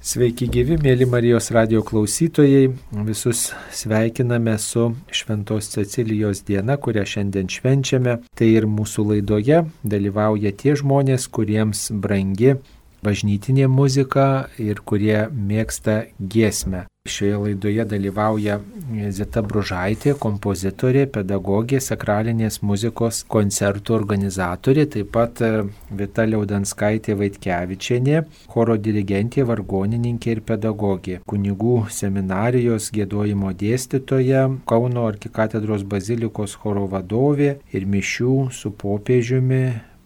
Sveiki gyvi, mėly Marijos radio klausytojai. Visus sveikiname su Šventos Cecilijos diena, kurią šiandien švenčiame. Tai ir mūsų laidoje dalyvauja tie žmonės, kuriems brangi bažnytinė muzika ir kurie mėgsta giesmę. Šioje laidoje dalyvauja Zita Bružaitė, kompozitorė, pedagogė, sakralinės muzikos koncertų organizatorė, taip pat e, Vita Liaudanskaitė Vaitkevičienė, choro dirigentė, vargonininkė ir pedagogė, kunigų seminarijos gėdojimo dėstytoja, Kauno arkikatedros bazilikos choro vadovė ir mišių su popiežiumi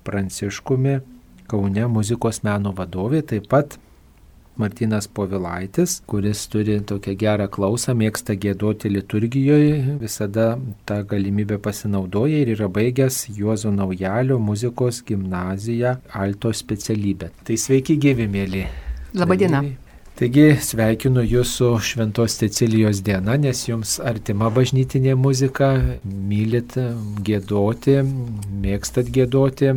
Pranciškumi Kaune muzikos meno vadovė, taip pat Martinas Povilaitis, kuris turi tokią gerą klausą, mėgsta gėdoti liturgijoje, visada tą galimybę pasinaudoja ir yra baigęs Juozo Naujalio muzikos gimnaziją alto specialybę. Tai sveiki gyvi, mėly. Labadiena. Taigi sveikinu Jūsų Šventos Cecilijos diena, nes Jums artima bažnytinė muzika, mylit gėdoti, mėgstat gėdoti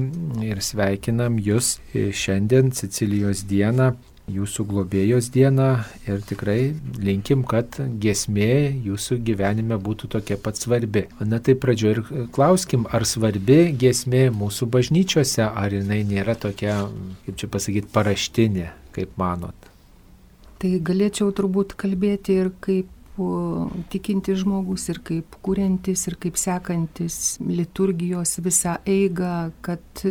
ir sveikinam Jūs šiandien Cecilijos dieną jūsų globėjos dieną ir tikrai linkim, kad gesmė jūsų gyvenime būtų tokia pat svarbi. Na tai pradžioje ir klauskim, ar svarbi gesmė mūsų bažnyčiose, ar jinai nėra tokia, kaip čia pasakyti, paraštinė, kaip manot. Tai galėčiau turbūt kalbėti ir kaip tikinti žmogus ir kaip kuriantis ir kaip sekantis liturgijos visą eigą, kad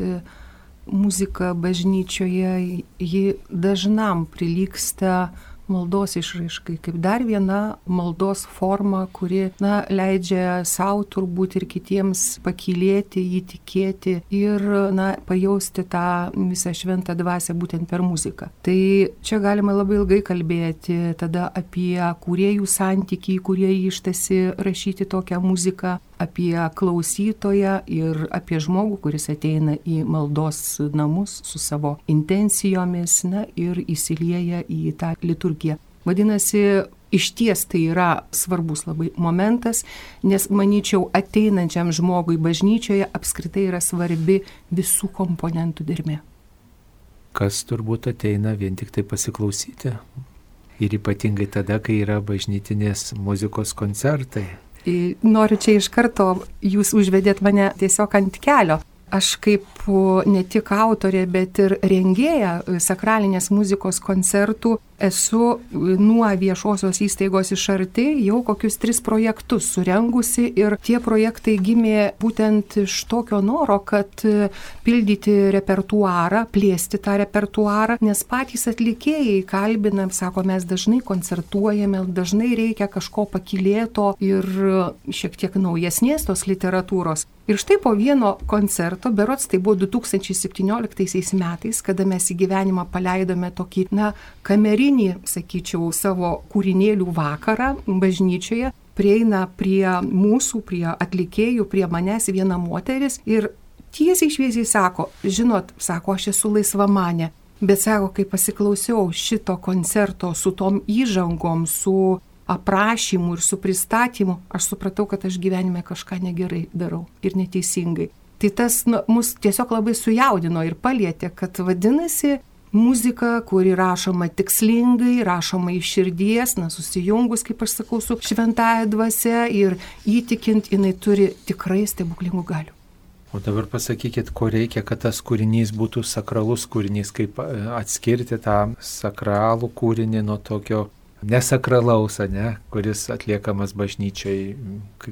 muzika bažnyčioje, ji dažnam prilyksta maldos išraiškai, kaip dar viena maldos forma, kuri na, leidžia savo turbūt ir kitiems pakilėti, įtikėti ir na, pajausti tą visą šventą dvasę būtent per muziką. Tai čia galima labai ilgai kalbėti tada apie kuriejų santykį, kurie ištasi rašyti tokią muziką, apie klausytoją ir apie žmogų, kuris ateina į maldos namus su savo intencijomis na, ir įsilieja į tą liturgiją. Vadinasi, iš ties tai yra svarbus labai momentas, nes manyčiau ateinančiam žmogui bažnyčioje apskritai yra svarbi visų komponentų dirmė. Kas turbūt ateina vien tik tai pasiklausyti. Ir ypatingai tada, kai yra bažnytinės muzikos koncertai. Noriu čia iš karto, jūs užvedėt mane tiesiog ant kelio. Aš kaip ne tik autorė, bet ir rengėja sakralinės muzikos koncertų esu nuo viešosios įstaigos iš arti jau kokius tris projektus surengusi ir tie projektai gimė būtent iš tokio noro, kad pildyti repertuarą, plėsti tą repertuarą, nes patys atlikėjai kalbinam, sako, mes dažnai koncertuojame, dažnai reikia kažko pakilėto ir šiek tiek naujesnės tos literatūros. Ir štai po vieno koncerto, berots tai buvo 2017 metais, kada mes į gyvenimą paleidome tokį, na, kamerinį sakyčiau, savo kūrinėlių vakarą bažnyčioje, prieina prie mūsų, prie atlikėjų, prie manęs viena moteris ir tiesiai šviesiai sako, žinot, sako, aš esu laisva mane, bet sako, kai pasiklausiau šito koncerto su tom įžangom, su aprašymu ir su pristatymu, aš supratau, kad aš gyvenime kažką negerai darau ir neteisingai. Tai tas nu, mus tiesiog labai sujaudino ir palietė, kad vadinasi, muzika, kuri rašoma tikslingai, rašoma iš širdies, na, susijungus, kaip aš sakau, su šventąją dvasia ir įtikint, jinai turi tikrai stebuklingų galių. O dabar pasakykit, ko reikia, kad tas kūrinys būtų sakralus kūrinys, kaip e, atskirti tą sakralų kūrinį nuo tokio nesakralaus, ne, kuris atliekamas bažnyčiai,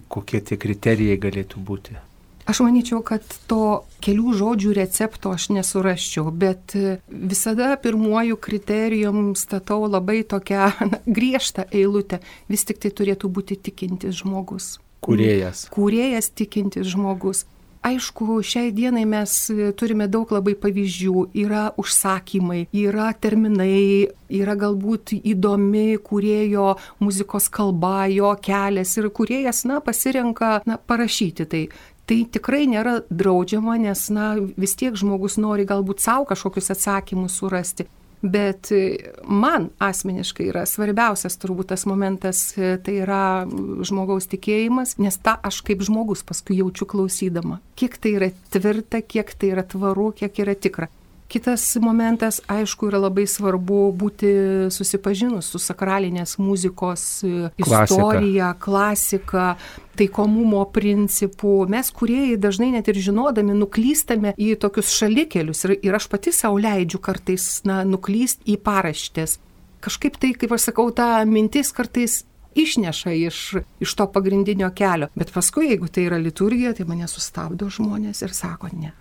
kokie tie kriterijai galėtų būti. Aš manyčiau, kad to kelių žodžių recepto aš nesuraščiau, bet visada pirmuoju kriterijum statau labai tokią na, griežtą eilutę. Vis tik tai turėtų būti tikintis žmogus. Kūrėjas. Kūrėjas tikintis žmogus. Aišku, šiai dienai mes turime daug labai pavyzdžių. Yra užsakymai, yra terminai, yra galbūt įdomi kūrėjo muzikos kalba, jo kelias ir kūrėjas, na, pasirenka, na, parašyti tai. Tai tikrai nėra draudžiama, nes, na, vis tiek žmogus nori galbūt savo kažkokius atsakymus surasti. Bet e, man asmeniškai yra svarbiausias turbūt tas momentas, e, tai yra žmogaus tikėjimas, nes tą aš kaip žmogus paskui jaučiu klausydama. Kiek tai yra tvirta, kiek tai yra tvaru, kiek yra tikra. Kitas momentas, aišku, yra labai svarbu būti susipažinus su sakralinės muzikos e, istorija, klasika, taikomumo principų. Mes, kuriejai, dažnai net ir žinodami, nuklystame į tokius šalikelius ir, ir aš pati savo leidžiu kartais na, nuklyst į paraštės. Kažkaip tai, kaip aš sakau, ta mintis kartais išneša iš, iš to pagrindinio kelio. Bet paskui, jeigu tai yra liturgija, tai mane sustabdo žmonės ir sako, ne,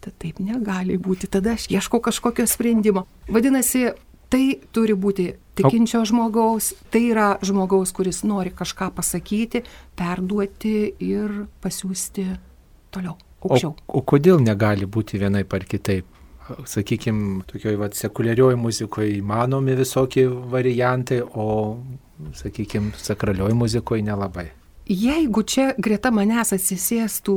Sita, taip negali būti, tada aš ieškau kažkokio sprendimo. Vadinasi, tai turi būti tikinčio žmogaus, tai yra žmogaus, kuris nori kažką pasakyti, perduoti ir pasiūsti toliau, aukščiau. O, o kodėl negali būti vienai par kitaip? Sakykime, tokioj va, sekuliarioji muzikoje įmanomi visokie variantai, o, sakykime, sakralioji muzikoje nelabai. Jeigu čia greta manęs atsisėstų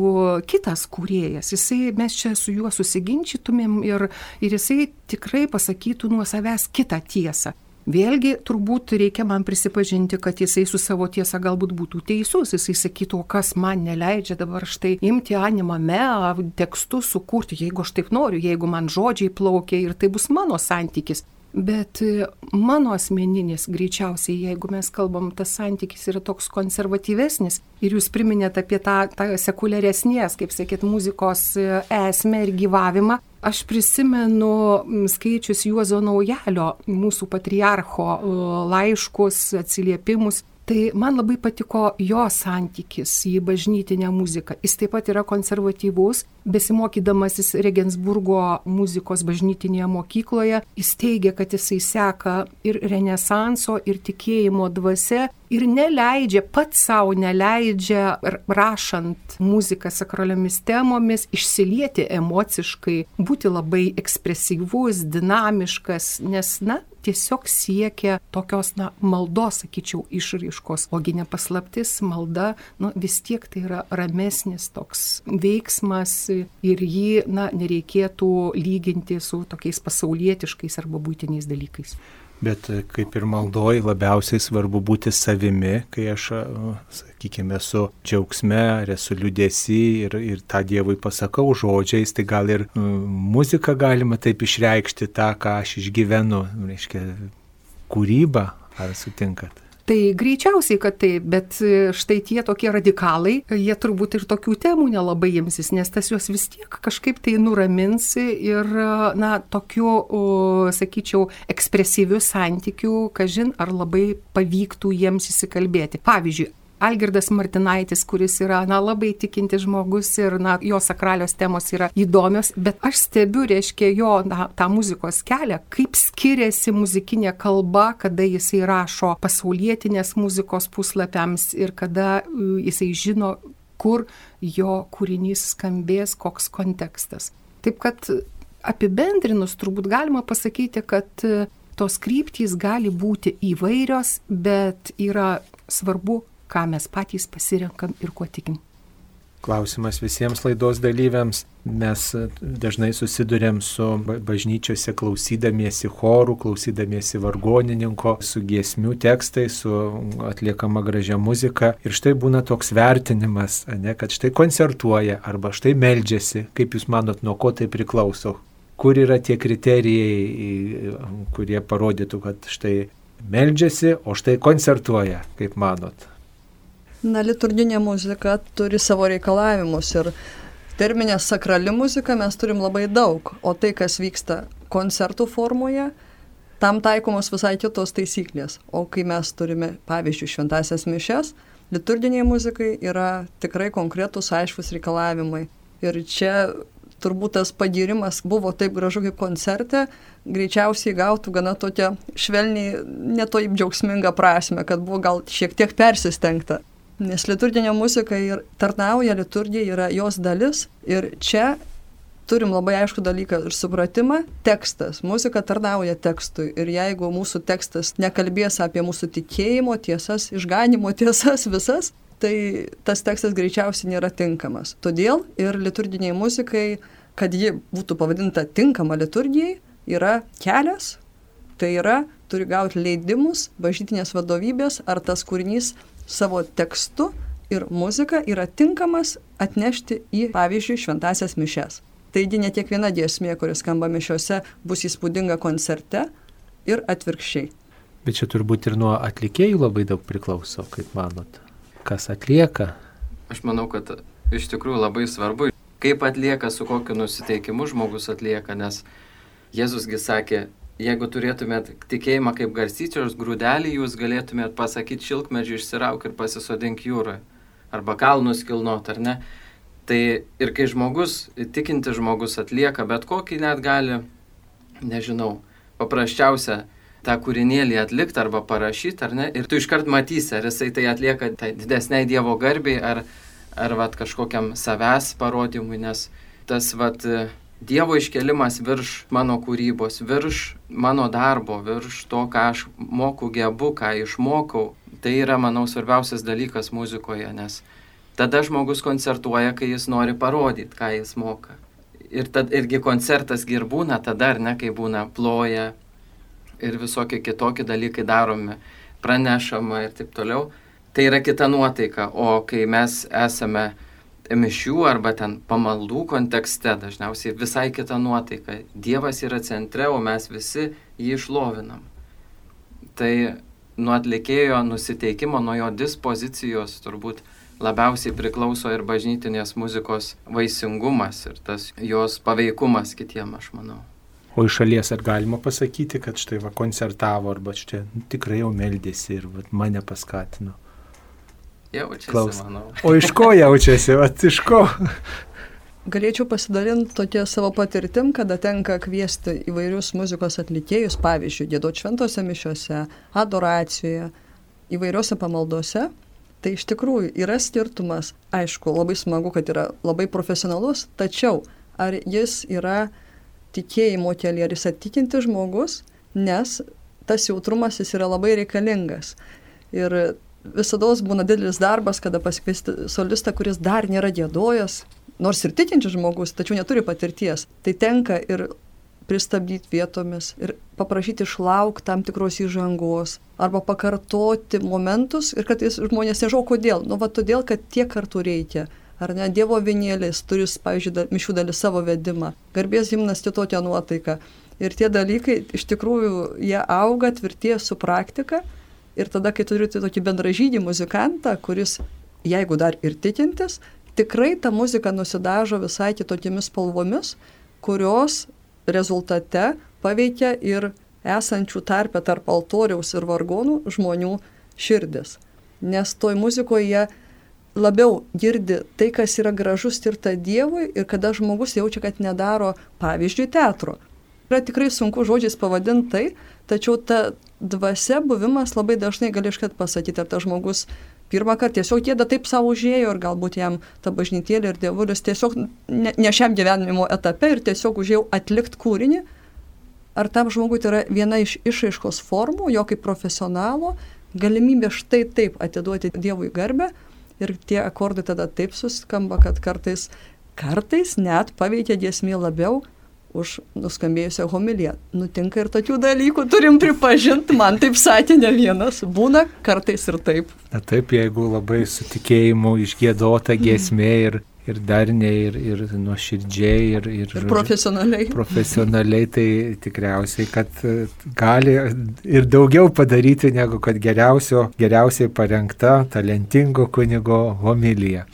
kitas kūrėjas, jisai, mes čia su juo susiginčytumėm ir, ir jisai tikrai pasakytų nuo savęs kitą tiesą. Vėlgi, turbūt reikia man prisipažinti, kad jisai su savo tiesa galbūt būtų teisus. Jisai sakytų, o kas man neleidžia dabar štai imti animame, tekstus sukurti, jeigu aš taip noriu, jeigu man žodžiai plaukia ir tai bus mano santykis. Bet e, mano asmeninis, greičiausiai, jeigu mes kalbam, tas santykis yra toks konservatyvesnis. Ir jūs priminėt apie tą, tą sekuliaresnės, kaip sakyt, muzikos e, esmę ir gyvavimą, aš prisimenu skaičius Juozo Naujalio, mūsų patriarcho e, laiškus, atsiliepimus. Tai man labai patiko jo santykis į bažnytinę muziką. Jis taip pat yra konservatyvus, besimokydamasis Regensburgo muzikos bažnytinėje mokykloje, jis teigia, kad jisai seka ir renesanso, ir tikėjimo dvasia, ir neleidžia, pats savo neleidžia, rašant muziką sakraliomis temomis, išsilieti emociškai, būti labai ekspresyvus, dinamiškas, nes, na, tiesiog siekia tokios, na, maldos, sakyčiau, išraiškos. Ogi ne paslaptis, malda, nu, vis tiek tai yra ramesnis toks veiksmas ir jį, na, nereikėtų lyginti su tokiais pasaulietiškais arba būtiniais dalykais. Bet e, kaip ir maldoj, labiausiai svarbu būti savimi, kai aš, e, sakykime, esu džiaugsme ar esu liūdėsi ir, ir tą Dievui pasakau žodžiais, tai gal ir uh, muziką galima taip išreikšti tą, ką aš išgyvenu, reiškia, kūrybą, ar sutinkat? Tai greičiausiai, kad taip, bet e, štai tie tokie radikalai, jie turbūt ir tokių temų nelabai imsis, nes tas juos vis tiek kažkaip tai nuramins ir, na, tokiu, sakyčiau, ekspresyviu santykiu, kažin ar labai pavyktų jiems įsikalbėti. Pavyzdžiui, Algirdas Martinaitis, kuris yra, na, labai tikinti žmogus ir, na, jo sakralios temos yra įdomios, bet aš stebiu, reiškia, jo, na, tą muzikos kelią, kaip skiriasi muzikinė kalba, kada jisai rašo pasaulietinės muzikos puslapiams ir kada jisai žino, kur jo kūrinys skambės, koks kontekstas. Taip kad apibendrinus turbūt galima pasakyti, kad uh, tos kryptys gali būti įvairios, bet yra svarbu ką mes patys pasirenkam ir kuo tikim. Klausimas visiems laidos dalyviams. Mes dažnai susidurėm su bažnyčiose klausydamiesi chorų, klausydamiesi vargonininko, su giesmių tekstais, su atliekama gražia muzika. Ir štai būna toks vertinimas, ne, kad štai koncertuoja arba štai meldžiasi. Kaip Jūs manot, nuo ko tai priklauso? Kur yra tie kriterijai, kurie parodytų, kad štai meldžiasi, o štai koncertuoja, kaip manot? Na, liturginė muzika turi savo reikalavimus ir terminė sakrali muzika mes turim labai daug, o tai, kas vyksta koncertų formoje, tam taikomos visai kitos taisyklės. O kai mes turime, pavyzdžiui, šventasias mišes, liturginiai muzikai yra tikrai konkretus aiškus reikalavimai. Ir čia turbūt tas pagirimas buvo taip gražu kaip koncerte, greičiausiai gautų gana tokią švelniai, netoip džiaugsmingą prasme, kad buvo gal šiek tiek persistengta. Nes liturginė muzika ir tarnauja liturgija, yra jos dalis ir čia turim labai aišku dalyką ir supratimą, tekstas, muzika tarnauja tekstui ir jeigu mūsų tekstas nekalbės apie mūsų tikėjimo tiesas, išganimo tiesas visas, tai tas tekstas greičiausiai nėra tinkamas. Todėl ir liturginiai muzikai, kad ji būtų pavadinta tinkama liturgijai, yra kelias, tai yra turi gauti leidimus bažnytinės vadovybės, ar tas kūrinys savo tekstu ir muzika yra tinkamas atnešti į, pavyzdžiui, šventasias mišes. Taigi ne kiekviena giesmė, kuris skamba mišiuose, bus įspūdinga koncerte ir atvirkščiai. Bet čia turbūt ir nuo atlikėjų labai daug priklauso, kaip manot. Kas atlieka? Aš manau, kad iš tikrųjų labai svarbu, kaip atlieka, su kokiu nusiteikimu žmogus atlieka, nes Jėzusgi sakė, jeigu turėtumėt tikėjimą kaip garstyčios grūdelį, jūs galėtumėt pasakyti šilkmedžių išsirauk ir pasisodink jūroje. Arba kalnus kilnot, ar ne? Tai ir kai žmogus, tikinti žmogus atlieka bet kokį net gali, nežinau, paprasčiausią tą kūrinėlį atlikti arba parašyti, ar ne, ir tu iškart matysi, ar jisai tai atlieka tai didesniai Dievo garbiai, ar, ar vat, kažkokiam savęs parodymui, nes tas vat, Dievo iškelimas virš mano kūrybos, virš mano darbo, virš to, ką aš moku gebu, ką išmokau, tai yra, manau, svarbiausias dalykas muzikoje, nes tada žmogus koncertuoja, kai jis nori parodyti, ką jis moka. Ir tad irgi koncertas ir būna tada, ar ne, kai būna ploja, ir visokie kitokie dalykai daromi, pranešama ir taip toliau, tai yra kita nuotaika. O kai mes esame mišių arba ten pamaldų kontekste, dažniausiai visai kita nuotaika. Dievas yra centre, o mes visi jį išlovinam. Tai nuo atlikėjo nusiteikimo, nuo jo dispozicijos turbūt labiausiai priklauso ir bažnytinės muzikos vaisingumas ir tas jos paveikumas kitiem, aš manau. O iš šalies ar galima pasakyti, kad štai va koncertavo arba štai tikrai jau meldėsi ir va, mane paskatino? Jaučiasi, Klaus. manau. O iš ko jaučiasi, va iš ko? Galėčiau pasidalinti tokia savo patirtim, kada tenka kviesti įvairius muzikos atlikėjus, pavyzdžiui, gėdo šventose mišiuose, adoracijoje, įvairiuose pamaldose. Tai iš tikrųjų yra skirtumas, aišku, labai smagu, kad yra labai profesionalus, tačiau ar jis yra tikėjimo kelyje, ar jis atikinti žmogus, nes tas jautrumas jis yra labai reikalingas. Ir visada būna didelis darbas, kada pasikviesti solistą, kuris dar nėra gėdojas, nors ir tikintis žmogus, tačiau neturi patirties. Tai tenka ir pristabdyti vietomis ir paprašyti išlaukti tam tikros įžangos arba pakartoti momentus ir kad žmonės nežinau kodėl. Nu, va todėl, kad tiek kartų reikia ar ne, Dievo vienėlis turi, pavyzdžiui, da, mišių dalis savo vedimą, garbės himnas kitokią nuotaiką. Ir tie dalykai iš tikrųjų jie auga, tvirtėja su praktika. Ir tada, kai turite tokį bendražydį muzikantą, kuris, jeigu dar ir tikintis, tikrai ta muzika nusidažo visai kitokiamis spalvomis, kurios rezultate paveikia ir esančių tarpę tarp altoriaus ir vargonų žmonių širdis. Nes toj muzikoje jie labiau girdi tai, kas yra gražus skirta Dievui ir kada žmogus jaučia, kad nedaro, pavyzdžiui, teatro. Yra tikrai sunku žodžiais pavadinti tai, tačiau ta dvasia buvimas labai dažnai gali iškart pasakyti, ar tas žmogus pirmą kartą tiesiog gėda taip savo užėjo ir galbūt jam ta bažnytėlė ir dievulis tiesiog ne, ne šiam gyvenimo etape ir tiesiog užėjau atlikti kūrinį, ar tam žmogui tai yra viena iš išaiškos formų, jo kaip profesionalo, galimybė štai taip atiduoti Dievui garbę ir tie akordai tada taip suskamba, kad kartais, kartais net paveikia giesmė labiau už nuskambėjusią homiliją. Nutinka ir tokių dalykų, turim pripažinti, man taip sakė ne vienas, būna kartais ir taip. Na taip, jeigu labai sutikėjimu išgėdota giesmė ir, ir darniai, ir, ir nuoširdžiai, ir, ir, Ir profesionaliai. profesionaliai, tai tikriausiai, kad e, gali ir daugiau padaryti, negu kad geriausio, geriausiai parengta, talentingo kunigo homilija.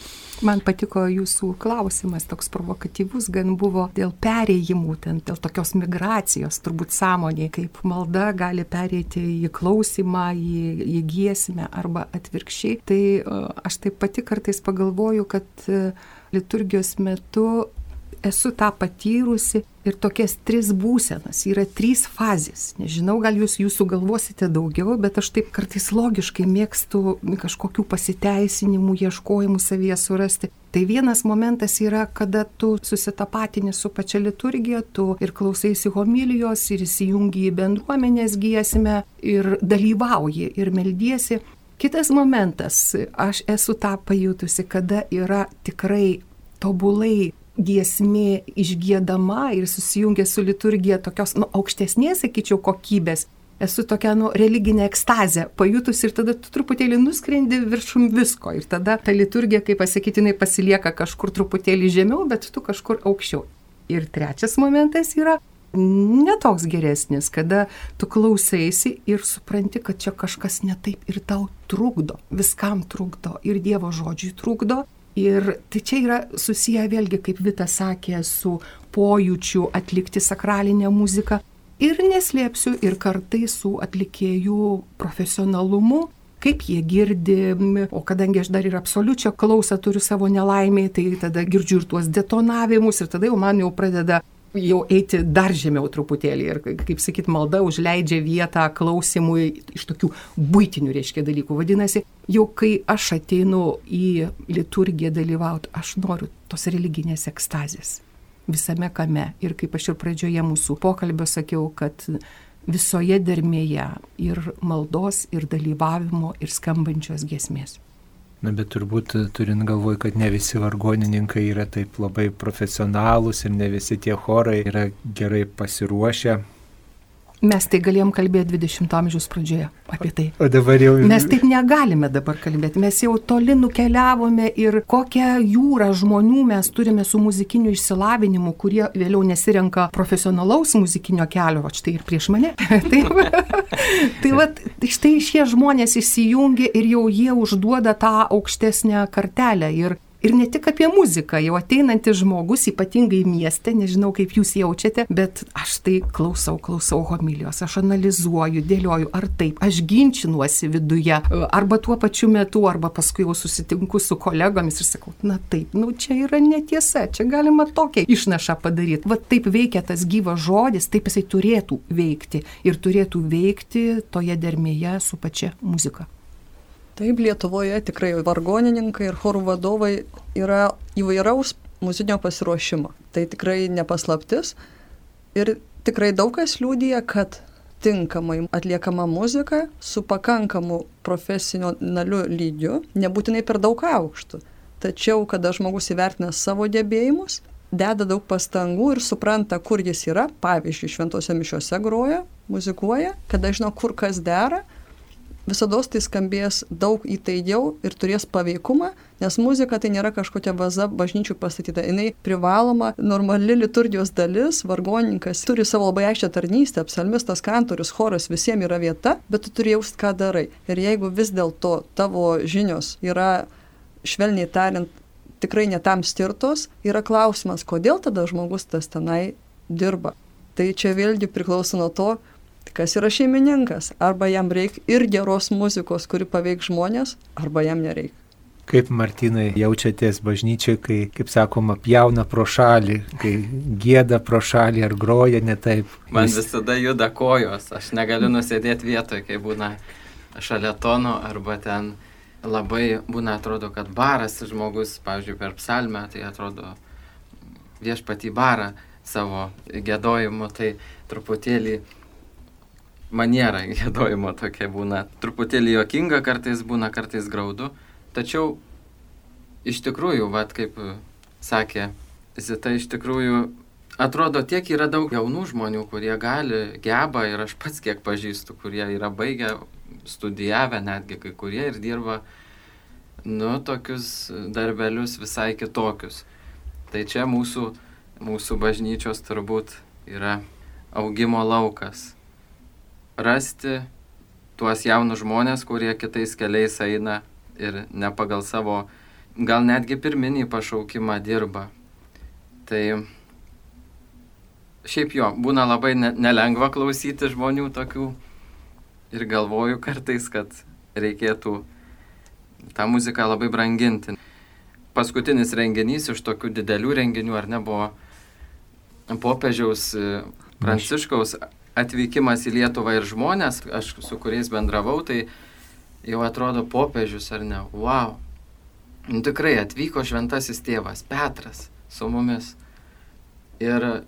Man patiko jūsų klausimas, toks provokatyvus gan buvo dėl perėjimų, ten, dėl tokios migracijos, turbūt sąmoniai, kaip malda gali pereiti į klausimą, į, į giesmę arba atvirkščiai. Tai e, aš taip pati kartais pagalvoju, kad e, liturgijos metu esu tą patyrusi ir tokias tris būsenas, yra trys fazės. Nežinau, gal jūs jūsų galvosite daugiau, bet aš taip kartais logiškai mėgstu kažkokių pasiteisinimų, ieškojimų savyje surasti. Tai vienas momentas yra, kada tu susitapatini su pačia liturgija, tu ir klausaisi homilijos, ir įsijungi į bendruomenės giesmę, ir dalyvauji, ir meldiesi. Kitas momentas, aš esu tą pajutusi, kada yra tikrai tobulai giesmė išgėdama ir susijungia su liturgija tokios nu, aukštesnės, sakyčiau, kokybės. Esu tokia nu, religinė ekstazė pajutus ir tada tu truputėlį nuskrendi viršum visko. Ir tada ta liturgija, kaip pasakytinai, pasilieka kažkur truputėlį žemiau, bet tu kažkur aukščiau. Ir trečias momentas yra netoks geresnis, kada tu klausaisi ir supranti, kad čia kažkas netaip ir tau trukdo, viskam trukdo ir Dievo žodžiui trukdo. Ir tai čia yra susiję vėlgi, kaip Vita sakė, su pojūčiu atlikti sakralinę muziką. Ir neslėpsiu, ir kartai su atlikėjų profesionalumu, kaip jie girdi, o kadangi aš dar ir absoliučią klausą turiu savo nelaimėje, tai tada girdžiu ir tuos detonavimus ir tada jau man jau pradeda jau eiti dar žemiau truputėlį ir, kaip sakyt, malda užleidžia vietą klausimui iš tokių būtinių, reiškia, dalykų. Vadinasi, jau kai aš ateinu į liturgiją dalyvauti, aš noriu tos religinės ekstazės visame kame. Ir kaip aš ir pradžioje mūsų pokalbio sakiau, kad visoje dermėje ir maldos, ir dalyvavimo, ir skambančios giesmės. Na, bet turbūt turint galvoj, kad ne visi vargonininkai yra taip labai profesionalūs ir ne visi tie chorai yra gerai pasiruošę Mes tai galėjom kalbėti 20 amžiaus pradžioje apie tai. O dabar jau. Mes taip negalime dabar kalbėti. Mes jau toli nukeliavome ir kokią jūrą žmonių mes turime su muzikiniu išsilavinimu, kurie vėliau nesirenka profesionalaus muzikinio kelio, o štai ir prieš mane. Taip. tai va, štai šie žmonės įsijungia ir jau jie užduoda tą aukštesnę kartelę. Ir Ir ne tik apie muziką, jau ateinantis žmogus, ypatingai mieste, nežinau kaip jūs jaučiate, bet aš tai klausau, klausau homilijos, aš analizuoju, dėlioju, ar taip, aš ginčinuosi viduje, arba tuo pačiu metu, arba paskui jau susitinku su kolegomis ir sakau, na taip, nu čia yra netiesa, čia galima tokią išnašą padaryti. Va taip veikia tas gyvas žodis, taip jisai turėtų veikti ir turėtų veikti toje dermėje su pačia muzika. Taip, Lietuvoje tikrai vargonininkai ir chorų vadovai yra įvairaus muzikinio pasiruošimo. Tai tikrai nepaslaptis. Ir tikrai daug kas liūdija, kad tinkamai atliekama muzika su pakankamu profesionaliu lygiu, nebūtinai per daug aukštų. Tačiau, kada žmogus įvertina savo gebėjimus, deda daug pastangų ir supranta, kur jis yra, pavyzdžiui, šventose mišiuose groja, muzikuoja, kada žino, kur kas dera, visada tai skambės daug įtaigiau ir turės paveikumą, nes muzika tai nėra kažkokia vaza bažnyčių pastatyta, jinai privaloma, normali liturgijos dalis, vargonininkas turi savo labai aiškę tarnystę, psalmistas, kantorius, choras, visiems yra vieta, bet tu turi jaust, ką darai. Ir jeigu vis dėlto tavo žinios yra, švelniai tariant, tikrai netam skirtos, yra klausimas, kodėl tada žmogus tas tenai dirba. Tai čia vėlgi priklauso nuo to, kas yra šeimininkas. Arba jam reikia ir geros muzikos, kuri paveik žmonės, arba jam nereikia. Kaip Martinai jaučiatės bažnyčiai, kai, kaip sakoma, pjauna pro šalį, kai gėda pro šalį ar groja ne taip? Man visada juda kojos, aš negaliu nusėdėti vietoje, kai būna šalia tono arba ten labai būna atrodo, kad baras žmogus, pavyzdžiui, per psalmę, tai atrodo viešpatį barą savo gėdojimu, tai truputėlį maniera gėdojimo tokia būna. Truputėlį jokinga, kartais būna, kartais graudu. Tačiau iš tikrųjų, vad kaip sakė Zita, iš tikrųjų atrodo tiek yra daug jaunų žmonių, kurie gali, geba ir aš pats kiek pažįstu, kurie yra baigę, studijavę netgi kai kurie ir dirba, nu, tokius darbelius visai kitokius. Tai čia mūsų, mūsų bažnyčios turbūt yra augimo laukas rasti tuos jaunus žmonės, kurie kitais keliais eina ir ne pagal savo, gal netgi pirminį pašaukimą dirba. Tai šiaip jo, būna labai ne, nelengva klausyti žmonių tokių ir galvoju kartais, kad reikėtų tą muziką labai branginti. Paskutinis renginys iš tokių didelių renginių, ar ne, buvo popiežiaus Pranciškaus atvykimas į Lietuvą ir žmonės, aš su kuriais bendravau, tai jau atrodo popiežius ar ne. Wow. Nu, tikrai atvyko šventasis tėvas Petras su mumis. Ir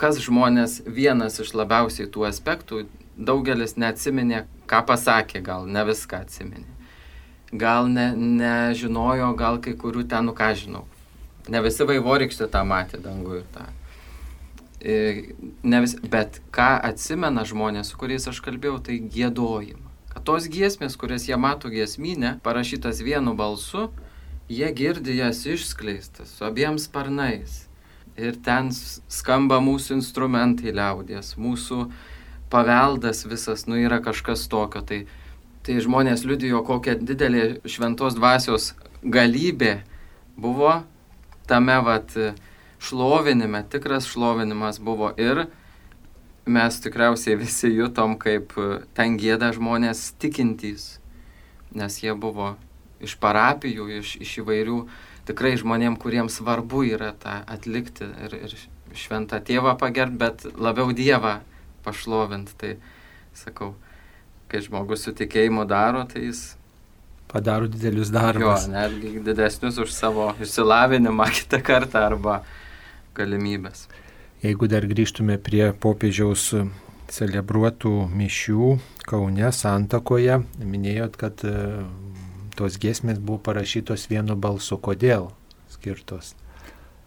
kas žmonės vienas iš labiausiai tų aspektų, daugelis neatsiminė, ką pasakė, gal ne viską atsiminė. Gal ne, nežinojo, gal kai kurių ten, nu ką žinau. Ne visi vaivorykštė tą matė dangų ir tą. E, ne vis, bet ką atsimena žmonės, su kuriais aš kalbėjau, tai gėdojimą. Kad tos giesmės, kurias jie mato giesminę, parašytas vienu balsu, jie girdi jas išskleistas su abiem sparnais. ir ten skamba mūsų instrumentai liaudės, mūsų paveldas visas, nu yra kažkas tokio. Tai, tai žmonės liudijo, kokia didelė šventos dvasios galybė buvo tame vat šlovinime, tikras šlovinimas buvo ir mes tikriausiai visi jutom, kaip ten gėda žmonės tikintys, nes jie buvo iš parapijų, iš, iš įvairių tikrai žmonėm, kuriems svarbu yra tą atlikti ir, ir šventą tėvą pagerbti, bet labiau Dievą pašlovinti. Tai sakau, kai žmogus su tikėjimu daro, tai jis padaro didelius darbus. Jo, netgi didesnius už savo išsilavinimą kitą kartą arba galimybės. Jeigu dar grįžtume prie popiežiaus celebruotų mišių Kaune, Santakoje, minėjot, kad tos giesmės buvo parašytos vienu balsu. Kodėl skirtos?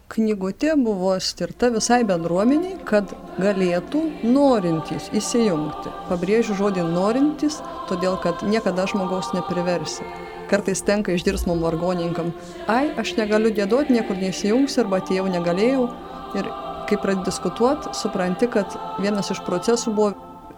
Knygutė buvo skirta visai bendruomeniai, kad galėtų norintys įsijungti. Pabrėžiu žodį norintys, todėl kad niekada žmogaus nepriversi. Kartais tenka išgirsti mum vargoninkam, ai, aš negaliu dėduoti, niekur neįsijungsiu, arba atėjau negalėjau. Ir kai pradedi diskutuoti, supranti, kad vienas iš procesų buvo,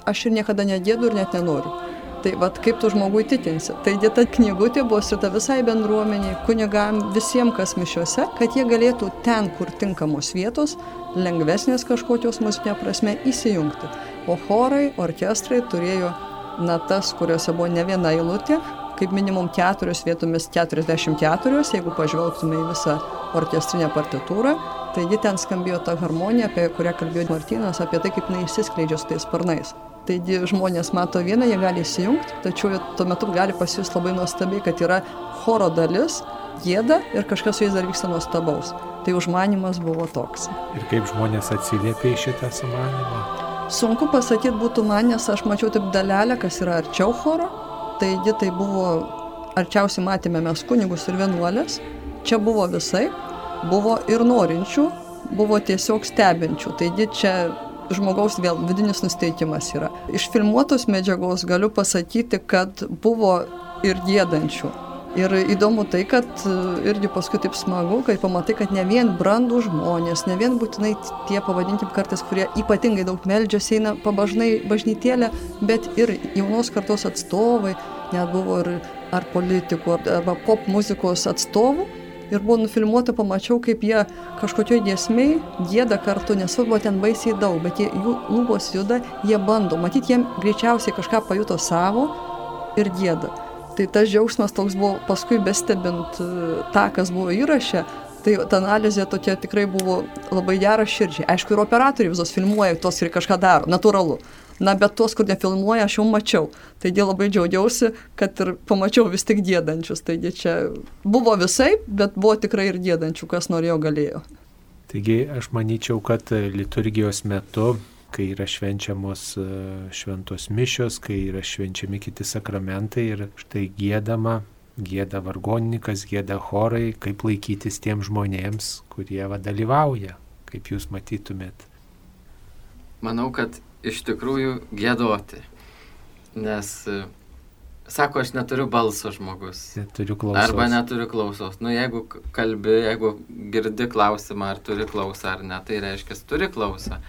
aš ir niekada nedėdu ir net nenoriu. Tai vad kaip tu žmogų įtikinsi. Taigi ta knygutė buvo skirta visai bendruomeniai, kunigam, visiems, kas mišiuose, kad jie galėtų ten, kur tinkamos vietos, lengvesnės kažkokios muzikinė prasme įsijungti. O chorai, orkestrai turėjo natas, kuriuose buvo ne viena eilutė, kaip minimum keturios vietomis 44, jeigu pažvelgtume į visą orkestrinę partitūrą. Taigi ten skambėjo ta harmonija, apie kurią kalbėjo Martinas, apie tai, kaip jinai išsiskleidžia su tais sparnais. Taigi žmonės mato vieną, jie gali įsijungti, tačiau tuo metu gali pasijusti labai nuostabiai, kad yra choro dalis, gėda ir kažkas su jais dar vyksta nuostabaus. Tai užmanimas buvo toks. Ir kaip žmonės atsiliepė į šitą sumanimą? Sunku pasakyti būtų man, nes aš mačiau taip dalelę, kas yra arčiau choro. Taigi tai buvo, arčiausiai matėme mes kunigus ir vienuolės. Čia buvo visai, buvo ir norinčių, buvo tiesiog stebinčių. Taigi čia žmogaus vėl vidinis nusteikimas yra. Iš filmuotos medžiagos galiu pasakyti, kad buvo ir gėdančių. Ir įdomu tai, kad e, irgi paskui taip smagu, kai pamatai, kad ne vien brandų žmonės, ne vien būtinai tie, pavadinkim kartais, kurie ypatingai daug meldžiasi, eina pabažnai bažnytėlę, bet ir jaunos kartos atstovai, net buvo ir ar politikų, arba pop muzikos atstovų, ir buvo nufilmuota, pamačiau, kaip jie kažkokioj giesmiai gėda kartu, nesvarbu, ten baisiai daug, bet jie, jų lūpos juda, jie bando, matyt, jiem greičiausiai kažką pajuto savo ir gėda. Tai tas džiaugsmas toks buvo paskui bestebint e, tą, kas buvo įrašę, Tai ta analizė tokia tikrai buvo labai gera širdžiai. Aišku, ir operatoriai visos filmuoja tos ir kažką daro, natūralu. Na, bet tuos, kur nefilmuoja, aš jau mačiau. Taigi labai džiaugiausi, kad ir pamačiau vis tik gėdančius. Taigi čia buvo visai, bet buvo tikrai ir gėdančių, kas norėjo, galėjo. Taigi aš manyčiau, kad liturgijos metu, kai yra švenčiamos e, šventos mišios, kai yra švenčiami kiti sakramentai ir štai gėdama, gėda vargonininkas, gėda chorai, kaip laikytis tiem žmonėms, kurie va dalyvauja, kaip jūs matytumėt. Manau, kad iš tikrųjų gėdoti. Nes, e, sako, aš neturiu balso žmogus. Neturiu klausos. Arba neturiu klausos. Nu, jeigu kalbi, jeigu girdi klausimą, ar turi klausą ar ne, tai reiškia, turi klausą.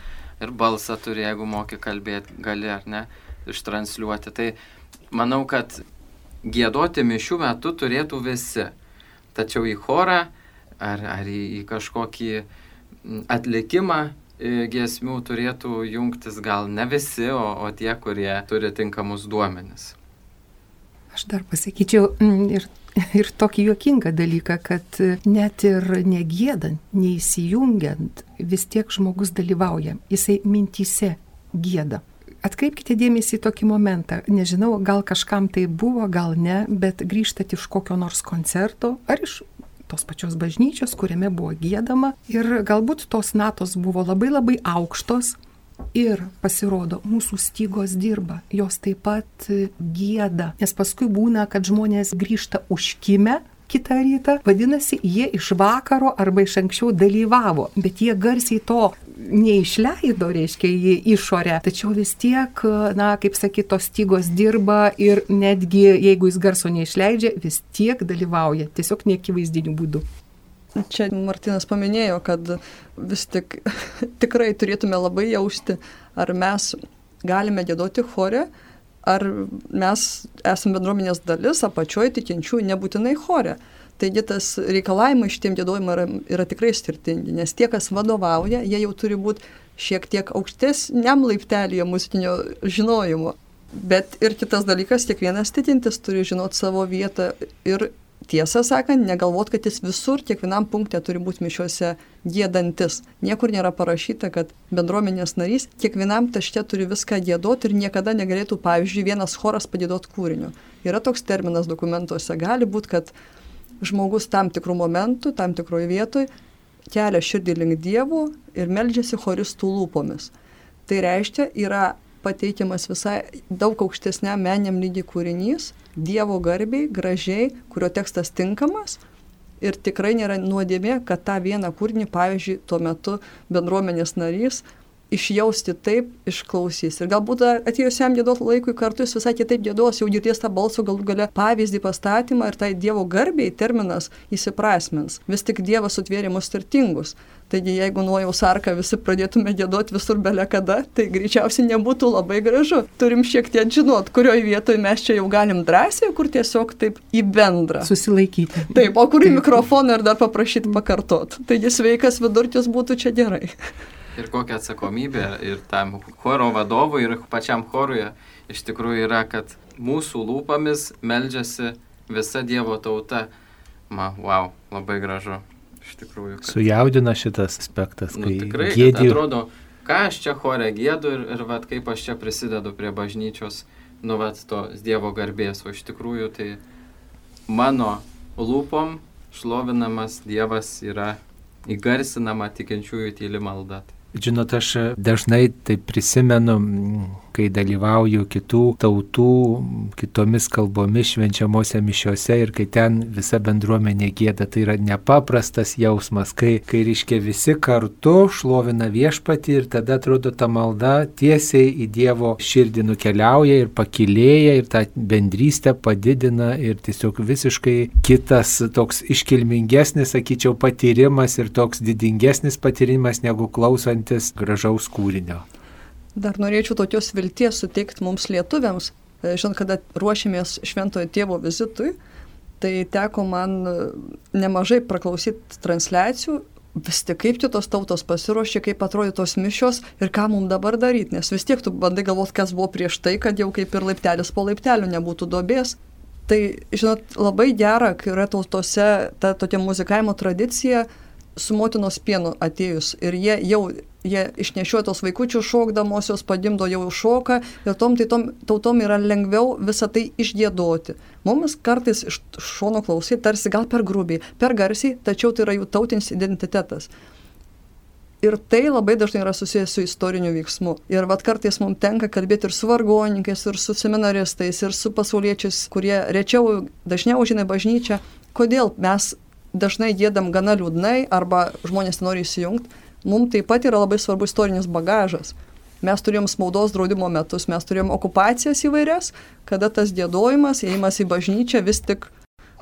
Ir balsą turi, jeigu moki kalbėti, gali ar ne, ištranšiuoti. Tai manau, kad gėdoti mišių metu turėtų visi. Tačiau į chorą ar, ar į, į kažkokį atlikimą giesmių turėtų jungtis gal ne visi, o, o tie, kurie turi tinkamus duomenis. Aš dar pasakyčiau ir, ir tokį juokingą dalyką, kad net ir negėdant, neįsijungiant, vis tiek žmogus dalyvauja, jisai mintise gėda. Atkreipkite dėmesį į tokį momentą. Nežinau, gal kažkam tai buvo, gal ne, bet grįžtat iš kokio nors koncerto ar iš tos pačios bažnyčios, kuriame buvo gėdama ir galbūt tos natos buvo labai labai aukštos. Ir pasirodo, mūsų stygos dirba, jos taip pat gėda, nes paskui būna, kad žmonės grįžta užkime kitą rytą, vadinasi, jie iš vakaro arba iš anksčiau dalyvavo, bet jie garsiai to neišleido, reiškia, į išorę, tačiau vis tiek, na, kaip sakyt, tos stygos dirba ir netgi jeigu jis garso neišleidžia, vis tiek dalyvauja, tiesiog neakivaizdiniu būdu. Čia Martinas paminėjo, kad vis tik tikrai turėtume labai jausti, ar mes galime gėdoti chore, ar mes esame bendruomenės dalis, apačioje tikinčių, nebūtinai chore. Taigi tas reikalavimai šitiem gėdojimam yra, yra tikrai skirtingi, nes tie, kas vadovauja, jie jau turi būti šiek tiek aukštesniam laiptelėje muzikinio žinojimo. Bet ir kitas dalykas, kiekvienas tikintis turi žinoti savo vietą ir tiesą sakant, negalvot, kad jis visur, kiekvienam punktė turi būti mišiuose gėdantis. Niekur nėra parašyta, kad bendruomenės narys kiekvienam tašte turi viską gėdoti ir niekada negalėtų, pavyzdžiui, vienas choras padėdoti kūriniu. Yra toks terminas dokumentuose. Gali būti, kad žmogus tam tikrų momentų, tam tikroje vietoje kelia širdį link dievų ir meldžiasi choristų lūpomis. Tai reiškia, yra pateikiamas visai daug aukštesniam meniniam lygiai kūrinys, Dievo garbiai, gražiai, kurio tekstas tinkamas. Ir tikrai nėra nuodėmė, kad tą vieną kūrinį, pavyzdžiui, tuo metu bendruomenės narys išjausti taip, išklausys. Ir galbūt atėjusiam gėdos laikui kartu jis visai kitaip gėdos, jau girdės tą balsų galų gale pavyzdį pastatymą ir tai Dievo garbiai terminas įsiprasmins. Vis tik Dievas sutvėrė mus turtingus. Taigi jeigu nuojaus arką visi pradėtume gėdoti visur belė kada, tai greičiausiai nebūtų labai gražu. Turim šiek tiek žinot, kurioje vietoje mes čia jau galim drąsiai, kur tiesiog taip į bendrą. Susilaikyti. Taip, o kur į mikrofoną ir dar paprašyti pakartot. Taigi sveikas vidurkis būtų čia gerai ir kokia atsakomybė ir tam choro vadovui, ir pačiam chorui iš tikrųjų yra, kad mūsų lūpomis meldžiasi visa Dievo tauta. Ma, wow, labai gražu. Iš tikrųjų. Kad... Sujaudina šitas aspektas. Nu, tikrai, gėdį... atrodo, ką aš čia chore gėdu ir, ir vat, kaip aš čia prisidedu prie bažnyčios, nu, vat, to Dievo garbės. O iš tikrųjų tai mano lūpom šlovinamas Dievas yra įgarsinama tikinčiųjų tyli malda. Žinot, aš dažnai tai prisimenu, kai dalyvauju kitų tautų, kitomis kalbomis švenčiamosiose mišiose ir kai ten visa bendruomenė gėda, tai yra nepaprastas jausmas, kai, kai reiškia visi kartu šlovina viešpatį ir tada atrodo ta malda tiesiai į Dievo širdį nukeliauja ir pakilėja ir tą bendrystę padidina ir tiesiog visiškai kitas toks iškilmingesnis, sakyčiau, patyrimas ir toks didingesnis patyrimas negu klausant klausantis gražaus kūrinio. Dar norėčiau tokios vilties suteikti mums lietuviams. E, žinot, kada ruošėmės šventojo tėvo vizitui, tai teko man e, nemažai praklausyti transliacijų, vis tik kaip tos tautos pasiruošė, kaip atrodė tos mišios ir ką mums dabar daryti, nes vis tiek tu bandai galvoti, kas buvo prieš tai, kad jau kaip ir laiptelis po laiptelio nebūtų dobės. Tai, žinot, labai gera, kai yra tautose ta tokia muzikavimo tradicija, su motinos pienu atėjus ir jie jau jie išnešioja tos vaikučių šokdamosios, padimdo jau šoką ir tom tai tom tautom yra lengviau visą tai išgėdoti. Mums kartais iš šono klausyti tarsi gal per grubiai, per garsiai, tačiau tai yra jų tautinis identitetas. Ir tai labai dažnai yra susijęs su istoriniu veiksmu. Ir vad kartais mums tenka kalbėti ir su vargoninkais, ir su seminaristais, ir su pasauliečiais, kurie rečiau, dažniau žino bažnyčią, kodėl mes dažnai gėdam gana liūdnai arba žmonės nenori įsijungti, mums taip pat yra labai svarbu istorinis bagažas. Mes turėjom spaudos draudimo metus, mes turėjom okupacijas įvairias, kada tas gėdojimas, įėjimas į bažnyčią vis tik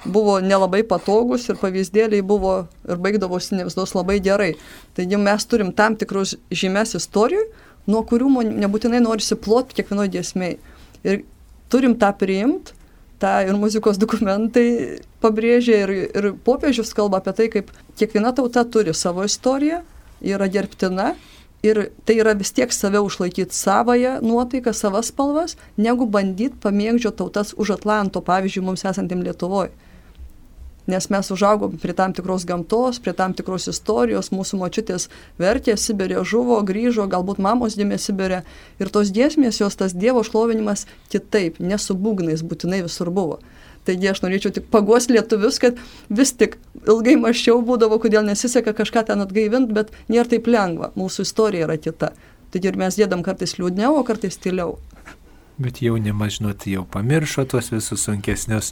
buvo nelabai patogus ir pavyzdėliai buvo ir baigdavosi ne visos labai gerai. Taigi mes turim tam tikrus žymės istorijų, nuo kurių nebūtinai norisi ploti kiekvienoje dėsmei. Ir turim tą priimti, tą ir muzikos dokumentai pabrėžia ir, ir popiežius kalba apie tai, kaip kiekviena tauta turi savo istoriją, yra gerbtina ir tai yra vis tiek save užlaikyti savoje nuotaiką, savas spalvas, negu bandyti pamėgdžio tautas už Atlanto, pavyzdžiui, mums esantiem Lietuvoje. Nes mes užaugom prie tam tikros gamtos, prie tam tikros istorijos, mūsų močiutės vertė Sibirė žuvo, grįžo, galbūt mamos gimė Sibirė. Ir tos giesmės, jos tas Dievo šlovinimas kitaip, nesubūgnais būtinai visur buvo. Taigi aš norėčiau tik paguos lietuvius, kad vis tik ilgai maščiau būdavo, kodėl nesiseka kažką ten atgaivinti, bet nėra taip lengva, mūsų istorija yra kita. Taigi ir mes dėdam kartais liūdniau, o kartais tyliau. Bet jaunimas, žinot, jau pamiršo tuos visus sunkesnius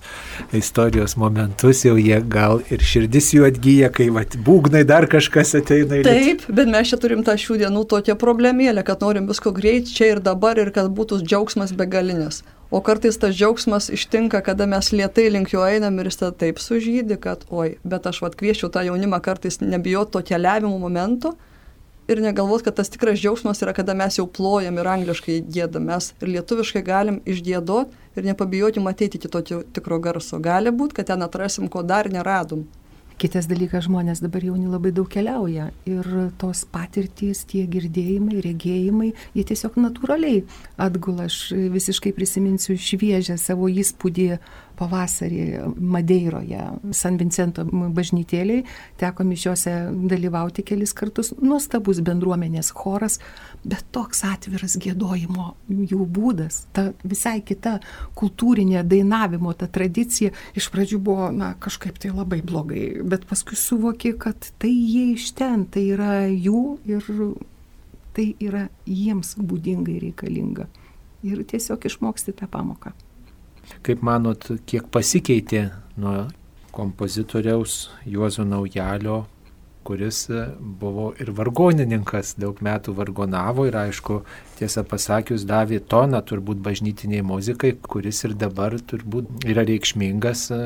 istorijos momentus, jau jie gal ir širdis jų atgyja, kai vat, būgnai dar kažkas ateina į Taip, bet mes čia turim tą šių dienų tokią problemėlę, kad norim visko greit čia ir dabar ir kad būtų džiaugsmas begalinis. O kartais tas džiaugsmas ištinka, kada mes lietai link jo einam ir jis tada taip sužydė, kad oi, bet aš vad kvieščiau tą jaunimą kartais nebijoti to keliavimo momento ir negalvot, kad tas tikras džiaugsmas yra, kada mes jau plojam ir angliškai gėdam. Mes ir lietuviškai galim išgėdot ir nepabijoti matyti iki to tikro garso. Gali būti, kad ten atrasim, ko dar neradom. Kitas dalykas, žmonės dabar jauni labai daug keliauja ir tos patirtys, tie girdėjimai, regėjimai, jie tiesiog natūraliai atgula. Aš visiškai prisiminsiu šviežią savo įspūdį pavasarį Madeiroje, San Vincento bažnytėliai, teko mišiuose dalyvauti kelis kartus, nuostabus bendruomenės choras, bet toks atviras gėdojimo jų būdas, ta visai kita kultūrinė dainavimo, ta tradicija iš pradžių buvo, na, kažkaip tai labai blogai, bet paskui suvoki, kad tai jie iš ten, tai yra jų ir tai yra jiems būdingai reikalinga. Ir tiesiog išmoksti tą pamoką. Kaip manot, kiek pasikeitė nuo kompozitoriaus Juozo Naujalio, kuris buvo ir vargonininkas, daug metų vargonavo ir aišku, tiesą pasakius, davė toną turbūt bažnytiniai muzikai, kuris ir dabar turbūt yra reikšmingas e,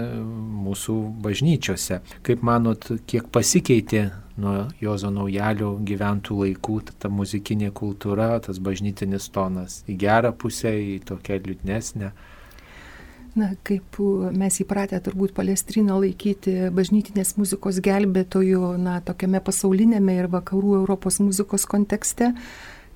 mūsų bažnyčiose. Kaip manot, kiek pasikeitė nuo Jozo Naujalio gyventų laikų ta muzikinė kultūra, tas bažnytinis tonas į gerą pusę, į tokią liūdnesnę? Na, kaip mes įpratę turbūt Palestriną laikyti bažnytinės muzikos gelbėtojų, na, tokiame pasaulinėme ir vakarų Europos muzikos kontekste,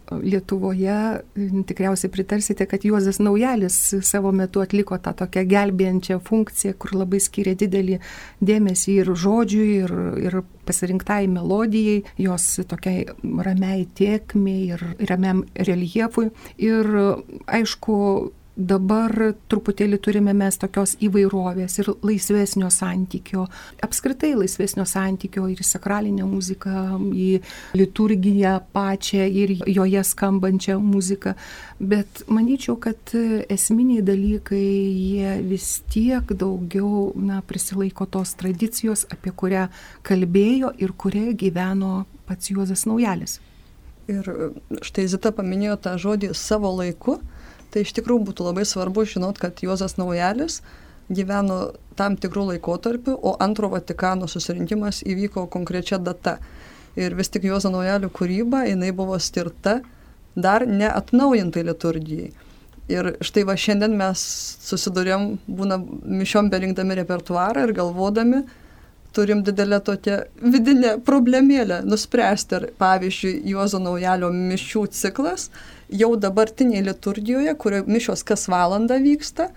Lietuvoje tikriausiai pritarsite, kad Juozas Naujalis savo metu atliko tą tokią gelbėjančią funkciją, kur labai skiria didelį dėmesį ir žodžiui, ir, ir pasirinktai melodijai, jos tokiai ramiai tiekmiai ir ramiam reljefui. Ir aišku, dabar truputėlį turime mes tokios įvairovės ir laisvesnio santykio, apskritai laisvesnio santykio ir į sakralinę muziką, į liturgiją pačią ir joje skambančią muziką. Bet manyčiau, kad esminiai dalykai jie vis tiek daugiau na, prisilaiko tos tradicijos, apie kurią kalbėjo ir kurioje gyveno pats Juozas Naujalis. Ir štai Zita paminėjo tą žodį savo laiku tai iš tikrųjų būtų labai svarbu žinot, kad Juozas Naujalis gyveno tam tikrų laikotarpių, o antro Vatikano susirinkimas įvyko konkrečia data. Ir vis tik Juozo Naujalio kūryba, jinai buvo skirta dar neatnaujintai liturgijai. Ir štai va šiandien mes susidurėm, būna mišiom berinkdami repertuarą ir galvodami, turim didelę tokią vidinę problemėlę nuspręsti, ar pavyzdžiui Juozo Naujalio mišių ciklas jau dabartinėje liturgijoje, kurio mišios kas valandą vyksta,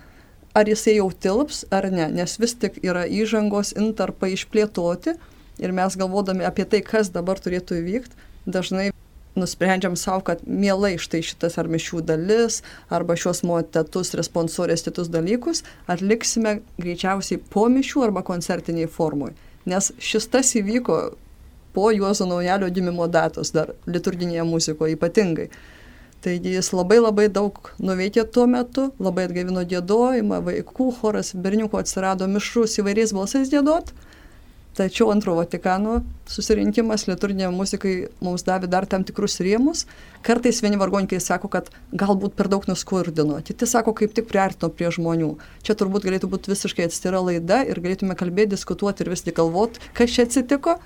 ar jisai jau tilps ar ne, nes vis tik yra įžangos intarpai išplėtoti ir mes galvodami apie tai, kas dabar turėtų įvykti, dažnai nusprendžiam savo, kad mielai štai šitas ar mišių dalis, arba šios motetus, responsorės kitus dalykus atliksime greičiausiai po mišių arba koncertiniai formui. Nes šis tas įvyko po Juozo Naujalio gimimo datos dar liturginėje muzikoje ypatingai. Taigi jis labai labai daug nuveikė tuo metu, labai atgaivino gėdojimą, vaikų choras, berniukų atsirado mišrus įvairiais balsais gėdot. Tačiau antro Vatikano susirinkimas liturginė muzikai mums davė dar tam tikrus rėmus. Kartais vieni vargonininkai sako, kad galbūt per daug nuskurdino, kiti sako, kaip tik priartino prie žmonių. Čia turbūt galėtų būti visiškai atstira laida ir galėtume kalbėti, diskutuoti ir vis tik galvoti, kas čia atsitiko.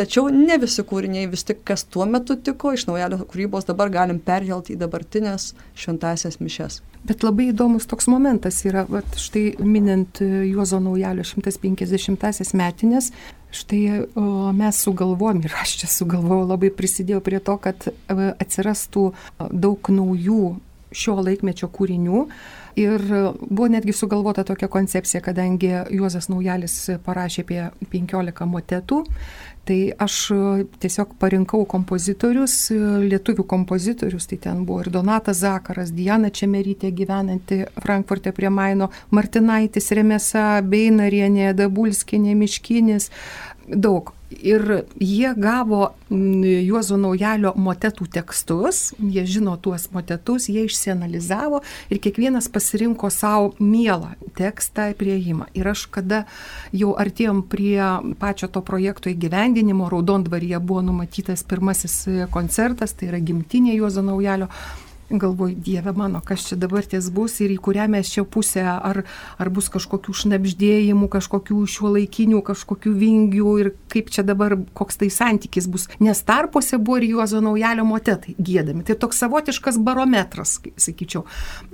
Tačiau ne visi kūriniai vis tik, kas tuo metu tiko, iš naujalio kūrybos dabar galim perkelti į dabartinės šventasias mišes. Bet labai įdomus toks momentas yra, vat, štai minint Juozo naujalio 150-asias metinės, štai o, mes sugalvojom ir aš čia sugalvojau, labai prisidėjau prie to, kad e, atsirastų daug naujų šio laikmečio kūrinių. Ir buvo netgi sugalvota tokia koncepcija, kadangi Juozas Naujalis parašė apie 15 motetų, Tai aš e, tiesiog parinkau kompozitorius, e, lietuvių kompozitorius, tai ten buvo ir Donatas Zakaras, Diana Čemerytė gyvenanti Frankfurte prie Maino, Martinaitis Remesa, Beinarienė, Dabulskinė, Miškinis, daug. Ir jie gavo Juozo Naujalio motetų tekstus, jie žino tuos motetus, jie išsianalizavo ir kiekvienas pasirinko savo mielą tekstą prieimą. Ir aš kada jau artėjom prie pačio to projekto įgyvendinimo, Raudondvaryje buvo numatytas pirmasis koncertas, tai yra gimtinė Juozo Naujalio galvoju, Dieve mano, kas čia dabar ties bus ir į kurią mes čia pusę, ar, ar bus kažkokių šnapždėjimų, kažkokių šiuo laikinių, kažkokių vingių ir kaip čia dabar, koks tai santykis bus. Nes tarpuose buvo ir Juozo naujalio motetai gėdami. Tai toks savotiškas barometras, sakyčiau.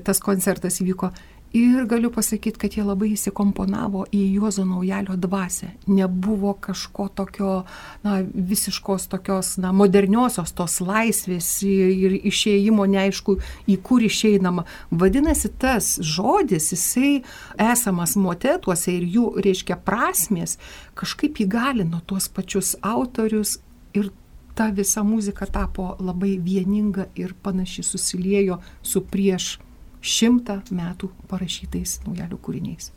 Tas koncertas įvyko Ir galiu pasakyti, kad jie labai įsikomponavo į Juozo naujalio dvasę. Nebuvo kažko tokio, na, visiškos tokios, na, moderniosios tos laisvės ir išėjimo neaišku, į kur išeinama. Vadinasi, tas žodis, jisai esamas motetuose ir jų, reiškia, prasmės, kažkaip įgalino tuos pačius autorius ir ta visa muzika tapo labai vieninga ir panaši susiliejo su prieš šimtą metų parašytais naujelių kūriniais.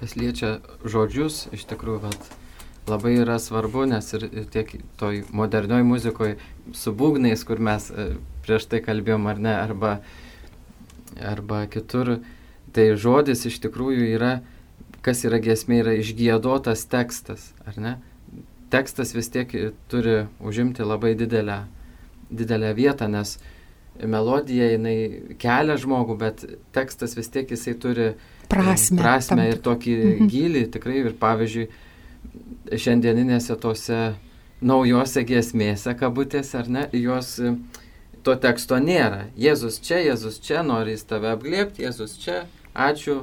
Kas liečia žodžius, iš tikrųjų, vat, labai yra svarbu, nes ir, ir tiek toj modernioj muzikoje su būgnais, kur mes e, prieš tai kalbėjom ar ne, arba, arba kitur, tai žodis iš tikrųjų yra, kas yra gesmė, yra išgėdotas tekstas, ar ne? Tekstas vis tiek turi užimti labai didelę, didelę vietą, nes melodija jinai kelia žmogų, bet tekstas vis tiek jisai turi prasme, prasme ir tokį mhm. gilį tikrai. Ir pavyzdžiui, šiandieninėse tose naujose giesmėse, kabutėse, ar ne, jos to teksto nėra. Jėzus čia, Jėzus čia, nori jis tave apglėpti, Jėzus čia, ačiū,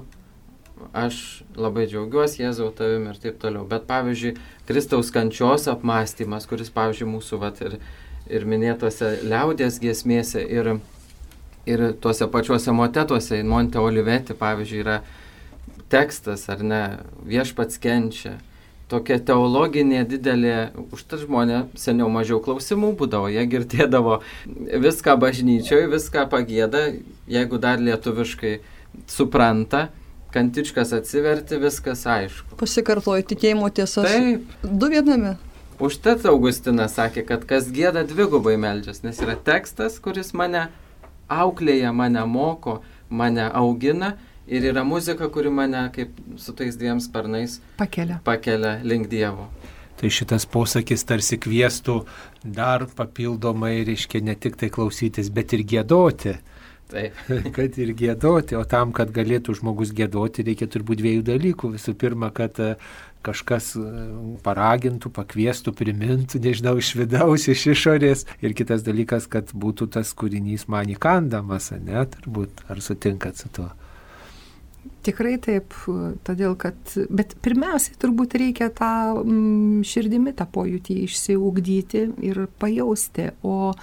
aš labai džiaugiuosi Jėzau tavim ir taip toliau. Bet pavyzdžiui, Kristaus kančios apmąstymas, kuris, pavyzdžiui, mūsų vat, ir ir minėtose liaudės giesmėse, ir, ir tuose pačiuose motetuose, Monte Oliveti, pavyzdžiui, yra tekstas, ar ne, viešpats kenčia. Tokia teologinė didelė, užtat žmonė seniau mažiau klausimų būdavo, jie girdėdavo viską bažnyčioje, viską pagėda, jeigu dar lietuviškai supranta, kantičkas atsiverti, viskas aišku. Pasikartoju tikėjimo tiesas. Taip. Du viename. Užtat Augustinas sakė, kad kas gėda dvigubai meldžias, nes yra tekstas, kuris mane auklėja, mane moko, mane augina ir yra muzika, kuri mane kaip su tais dviem sparnais pakelia, pakelia link Dievo. Tai šitas posakis tarsi kvieštų dar papildomai, reiškia, ne tik tai klausytis, bet ir gėdoti. Taip. kad ir gėdoti, o tam, kad galėtų žmogus gėdoti, reikia turbūt dviejų dalykų. Visų pirma, kad kažkas e, paragintų, pakviestų, primintų, nežinau, iš vidaus, iš išorės. Ir kitas dalykas, kad būtų tas kūrinys man įkandamas, ne, turbūt, ar sutinkat su tuo? Tikrai taip, todėl kad, bet pirmiausiai turbūt reikia tą mm, širdimi tą pojūtį išsiugdyti ir pajausti, o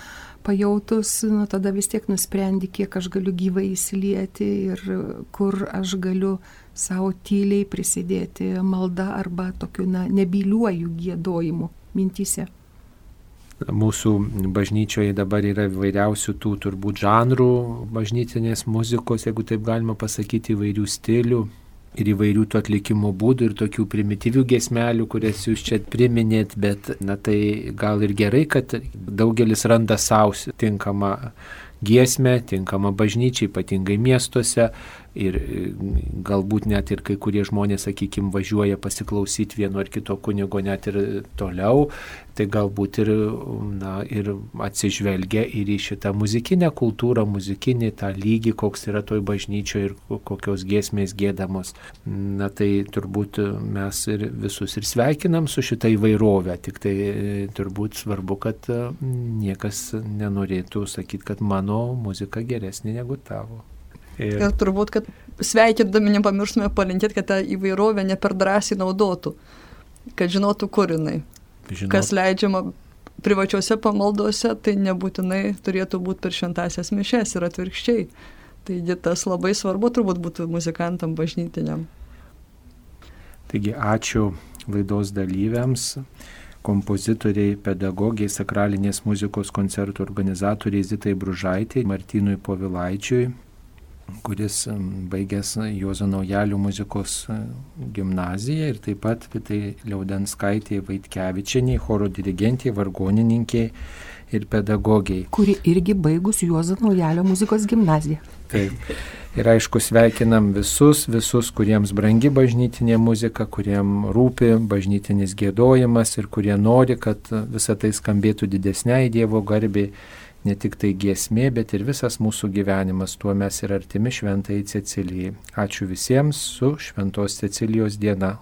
pajautus, nu, tada vis tiek nusprendi, kiek aš galiu gyvai įsilieti ir kur aš galiu savo tyliai prisidėti malda arba tokiu na, nebyliuoju gėdojimu mintise. Mūsų bažnyčioje dabar yra įvairiausių tų turbūt žanrų bažnytinės muzikos, jeigu taip galima pasakyti, įvairių stilių ir įvairių tų atlikimo būdų ir tokių primityvių gesmelių, kurias jūs čia priminėt, bet na tai gal ir gerai, kad daugelis randa savo tinkamą giesmę, tinkamą bažnyčiai, ypatingai miestuose, ir e, galbūt net ir kai kurie žmonės, sakykime, važiuoja pasiklausyti vieno ar kito kunigo net ir toliau, tai galbūt ir, na, ir atsižvelgia ir į šitą muzikinę kultūrą, muzikinį tą lygį, koks yra toj bažnyčioje ir kokios giesmės gėdamos. Na tai turbūt mes ir visus ir sveikinam su šitą įvairovę, tik tai e, turbūt svarbu, kad e, niekas nenorėtų sakyti, kad mano muzika geresnė negu tavo. Ir, ir turbūt, kad sveikindami nepamirštume palinkėti, kad tą įvairovę ne per drąsiai naudotų, kad žinotų, kur jinai. Žinot. Kas leidžiama privačiuose pamaldose, tai nebūtinai turėtų būti per šventasias mišes ir atvirkščiai. Taigi tas labai svarbu turbūt būtų muzikantam bažnytiniam. Taigi ačiū laidos dalyviams kompozitoriai, pedagogiai, sakralinės muzikos koncertų organizatoriai Zitai Bružaitai, Martynui Povilaičiui, kuris baigęs Juozo Naujalių muzikos e, gimnaziją ir taip pat Vitai Liaudenskaitė Vaitkevičianiai, choro dirigentė, vargonininkė ir pedagogiai. Kuri irgi baigus Juozo Naujalio muzikos gimnaziją. Taip. Ir aišku, sveikinam visus, visus, kuriems brangi bažnytinė muzika, kuriem rūpi bažnytinis gėdojimas ir kurie nori, kad visą tai skambėtų didesniai Dievo garbiai ne tik tai giesmė, bet ir visas mūsų gyvenimas. Tuo mes ir artimi šventai Cecilijai. Ačiū visiems su Šventos Cecilijos diena.